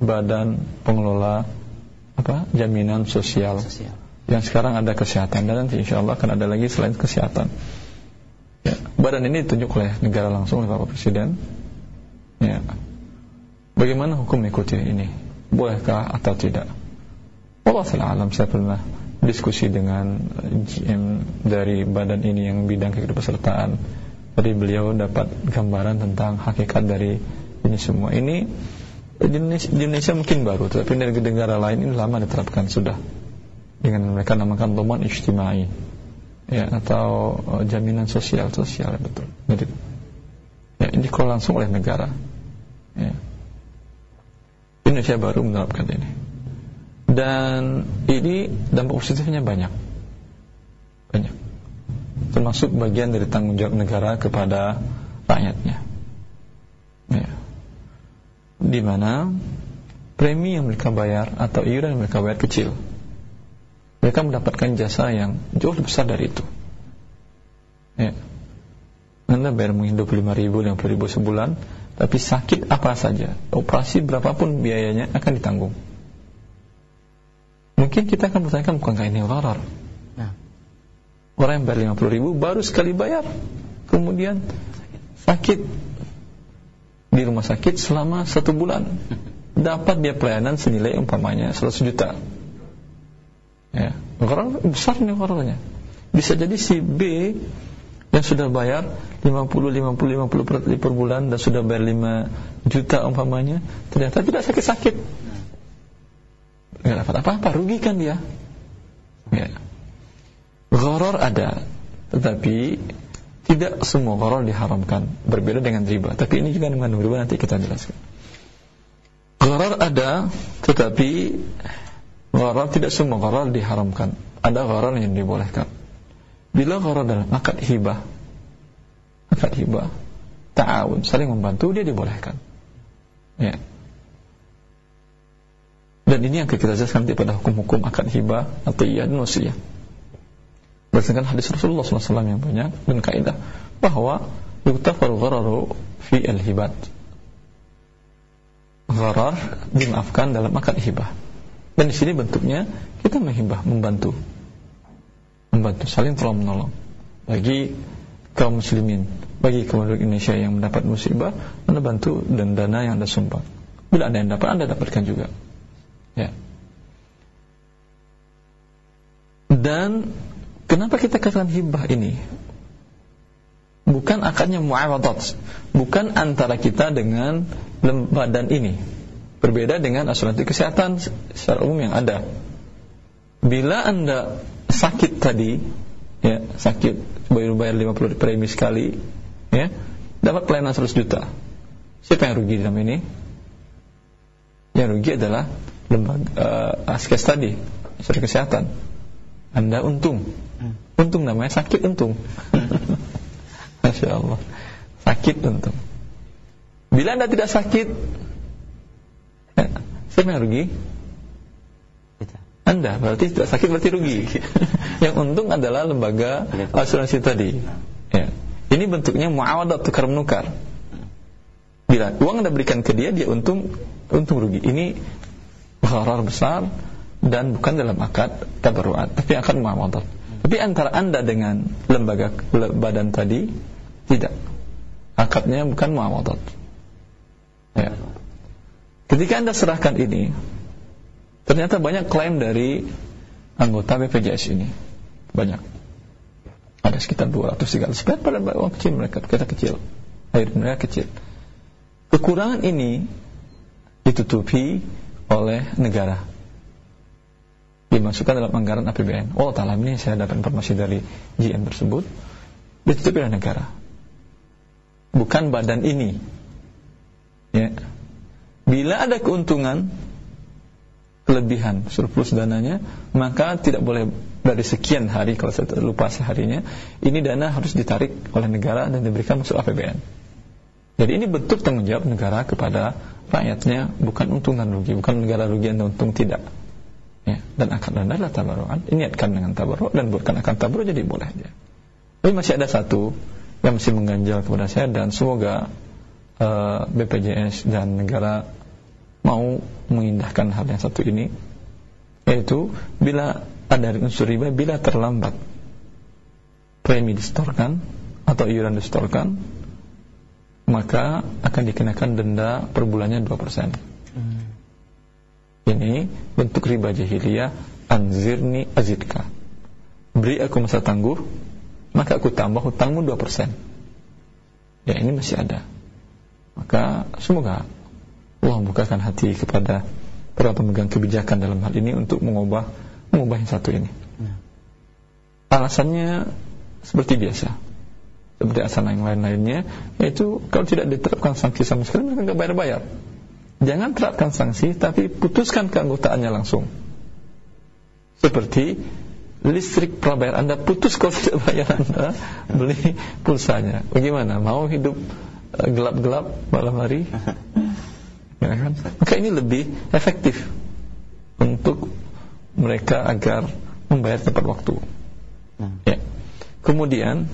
badan pengelola apa jaminan sosial, Sosial. yang sekarang ada kesehatan dan nanti insya Allah akan ada lagi selain kesehatan. Ya, badan ini ditunjuk oleh negara langsung oleh Bapak Presiden. Ya. Bagaimana hukum mengikuti ini? Bolehkah atau tidak? Allah taala alam saya pernah diskusi dengan GM dari badan ini yang bidang keikutsertaan. Tadi beliau dapat gambaran tentang hakikat dari ini semua. Ini di Indonesia, di Indonesia mungkin baru, tetapi di negara lain ini lama diterapkan sudah. Dengan mereka namakan doman ijtimai ya atau uh, jaminan sosial sosial ya, betul. Jadi ya ini kalau langsung oleh negara ya. Indonesia baru menerapkan ini. Dan ini dampak positifnya banyak. Banyak. Termasuk bagian dari tanggung jawab negara kepada rakyatnya. ya di mana premi yang mereka bayar atau iuran yang mereka bayar kecil mereka mendapatkan jasa yang jauh lebih besar dari itu. Ya. Anda bayar mungkin 25 ribu, 50 ribu sebulan, tapi sakit apa saja, operasi berapapun biayanya akan ditanggung. Mungkin kita akan bertanya, bukankah ini gharar? Nah, Orang yang bayar 50 ribu baru sekali bayar, kemudian sakit di rumah sakit selama satu bulan, dapat dia pelayanan senilai umpamanya 100 juta. Ya, gharar besar nih ghararnya. Bisa jadi si B yang sudah bayar 50 50 50 per, per bulan dan sudah bayar 5 juta umpamanya, ternyata tidak sakit-sakit. Enggak dapat apa-apa, rugi kan dia. Ya. Gharar ada, tetapi tidak semua gharar diharamkan. Berbeda dengan riba, tapi ini juga dengan riba nanti kita jelaskan. Gharar ada, tetapi Gharar tidak semua gharar diharamkan. Ada gharar yang dibolehkan. Bila gharar dalam akad hibah, akad hibah, ta'awun, saling membantu dia dibolehkan. Ya. Dan ini yang kita jelaskan nanti pada hukum-hukum akad hibah, atiyah dan wasiyah. Berdasarkan hadis Rasulullah SAW yang banyak dan kaidah bahwa yuktafaru ghararu fi al-hibat. Gharar dimaafkan dalam akad hibah. Dan di sini bentuknya kita menghibah, membantu. Membantu, saling tolong menolong. Bagi kaum muslimin, bagi kaum Indonesia yang mendapat musibah, Anda bantu dan dana yang Anda sumbang. Bila Anda yang dapat, Anda dapatkan juga. Ya. Dan kenapa kita katakan hibah ini? Bukan akadnya muawadat, bukan antara kita dengan badan ini. Berbeda dengan asuransi kesehatan secara umum yang ada. Bila Anda sakit tadi, ya, sakit bayar bayar 50 premi sekali, ya, dapat pelayanan 100 juta. Siapa yang rugi dalam ini? Yang rugi adalah lembaga uh, askes tadi, asuransi kesehatan. Anda untung. Untung namanya sakit untung. Masya Allah. Sakit untung. Bila Anda tidak sakit, ya, siapa yang rugi? kita. Anda berarti tidak sakit berarti rugi. yang untung adalah lembaga asuransi tadi. Ya. Ini bentuknya muawadah tukar menukar. Bila uang Anda berikan ke dia, dia untung untung rugi. Ini gharar besar dan bukan dalam akad tabarruat, tapi akad muawadah. Tapi antara Anda dengan lembaga badan tadi tidak. Akadnya bukan muawadah. Ya. Ketika Anda serahkan ini, ternyata banyak klaim dari anggota BPJS ini. Banyak. Ada sekitar 200 300 sebenarnya pada uang kecil mereka, kita kecil. Air mereka kecil. Kekurangan ini ditutupi oleh negara. Dimasukkan dalam anggaran APBN. Oh, taala ini saya dapat informasi dari GM tersebut. Ditutupi oleh negara. Bukan badan ini. Ya. Bila ada keuntungan kelebihan surplus dananya, maka tidak boleh dari sekian hari kalau saya lupa seharinya, ini dana harus ditarik oleh negara dan diberikan masuk APBN. Jadi ini bentuk tanggung jawab negara kepada rakyatnya, bukan untung dan rugi, bukan negara rugi dan untung tidak. Ya, dan akan adalah tabaruan. Niatkan dengan tabaruk dan buatkan akan tabaruk jadi boleh dia. Tapi masih ada satu yang masih mengganjal kepada saya dan semoga uh, BPJS dan negara mau mengindahkan hal yang satu ini yaitu bila ada unsur riba bila terlambat premi distorkan atau iuran distorkan maka akan dikenakan denda per bulannya 2% hmm. Ini bentuk riba jahiliyah anzirni azidka beri aku masa tangguh maka aku tambah hutangmu 2% ya ini masih ada maka semoga Allah membukakan hati kepada para pemegang kebijakan dalam hal ini untuk mengubah mengubah yang satu ini. Ya. Alasannya seperti biasa, seperti asal yang lain-lainnya, yaitu kalau tidak diterapkan sanksi sama sekali mereka nggak bayar-bayar. Jangan terapkan sanksi, tapi putuskan keanggotaannya langsung. Seperti listrik prabayar Anda putus kalau tidak bayar Anda beli pulsanya. Bagaimana? Mau hidup eh, gelap-gelap malam hari? ya kan? Maka ini lebih efektif untuk mereka agar membayar tepat waktu. Hmm. Ya. Kemudian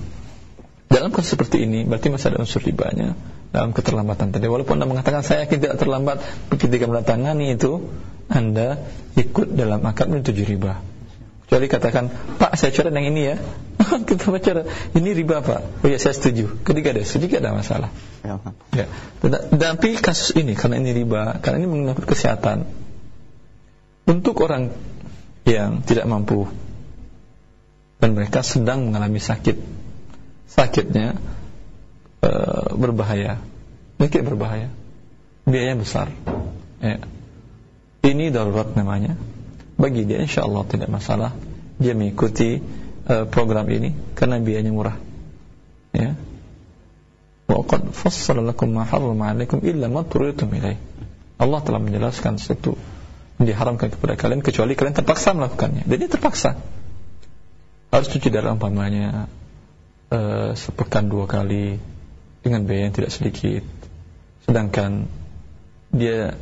dalam kasus seperti ini berarti masih ada unsur ribanya dalam keterlambatan tadi. Walaupun Anda mengatakan saya yakin tidak terlambat ketika mendatangani itu Anda ikut dalam akad menuju riba. Kecuali katakan, Pak saya coret yang ini ya. Kita baca ini riba Pak. Oh ya saya setuju. Ketika ada setuju ada masalah. Ya. ya. Tapi kasus ini karena ini riba, karena ini menyangkut kesehatan. Untuk orang yang tidak mampu dan mereka sedang mengalami sakit, sakitnya e, berbahaya, mungkin berbahaya, biaya besar. Ya. Ini darurat namanya. Bagi dia insya Allah tidak masalah. Dia mengikuti uh, program ini karena biayanya murah. Ya. Wa qad fassala lakum ma harrama 'alaikum illa ma turitum Allah telah menjelaskan sesuatu diharamkan kepada kalian kecuali kalian terpaksa melakukannya. Jadi terpaksa. Harus cuci darah umpamanya uh, sepekan dua kali dengan biaya yang tidak sedikit sedangkan dia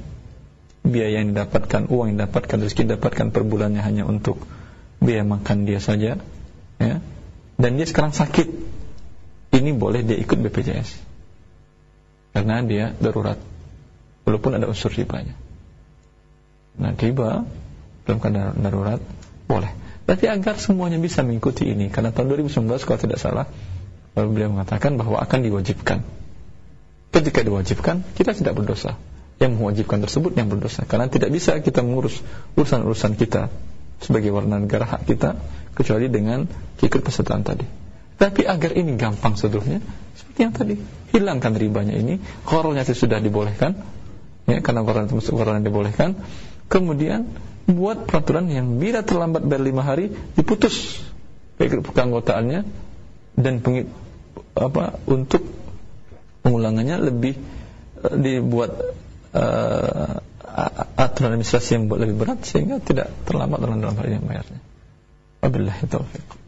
biaya yang didapatkan, uang yang didapatkan, rezeki didapatkan per bulannya hanya untuk biaya makan dia saja, ya. Dan dia sekarang sakit, ini boleh dia ikut BPJS karena dia darurat, walaupun ada unsur ribanya. Nah, riba dalam keadaan darurat boleh. Tapi agar semuanya bisa mengikuti ini, karena tahun 2019 kalau tidak salah, beliau mengatakan bahwa akan diwajibkan. Ketika diwajibkan, kita tidak berdosa. Yang mewajibkan tersebut yang berdosa. Karena tidak bisa kita mengurus urusan-urusan kita sebagai warga negara hak kita kecuali dengan ikut pesertaan tadi. Tapi agar ini gampang seluruhnya seperti yang tadi hilangkan ribanya ini. Korolnya sudah dibolehkan ya karena korol itu yang dibolehkan. Kemudian buat peraturan yang bila terlambat bayar lima hari diputus. Keanggotaannya dan pengit, apa untuk pengulangannya lebih eh, dibuat uh, aturan administrasi yang lebih berat sehingga tidak terlambat dalam dalam hal yang bayarnya. Wabillahi taufiq.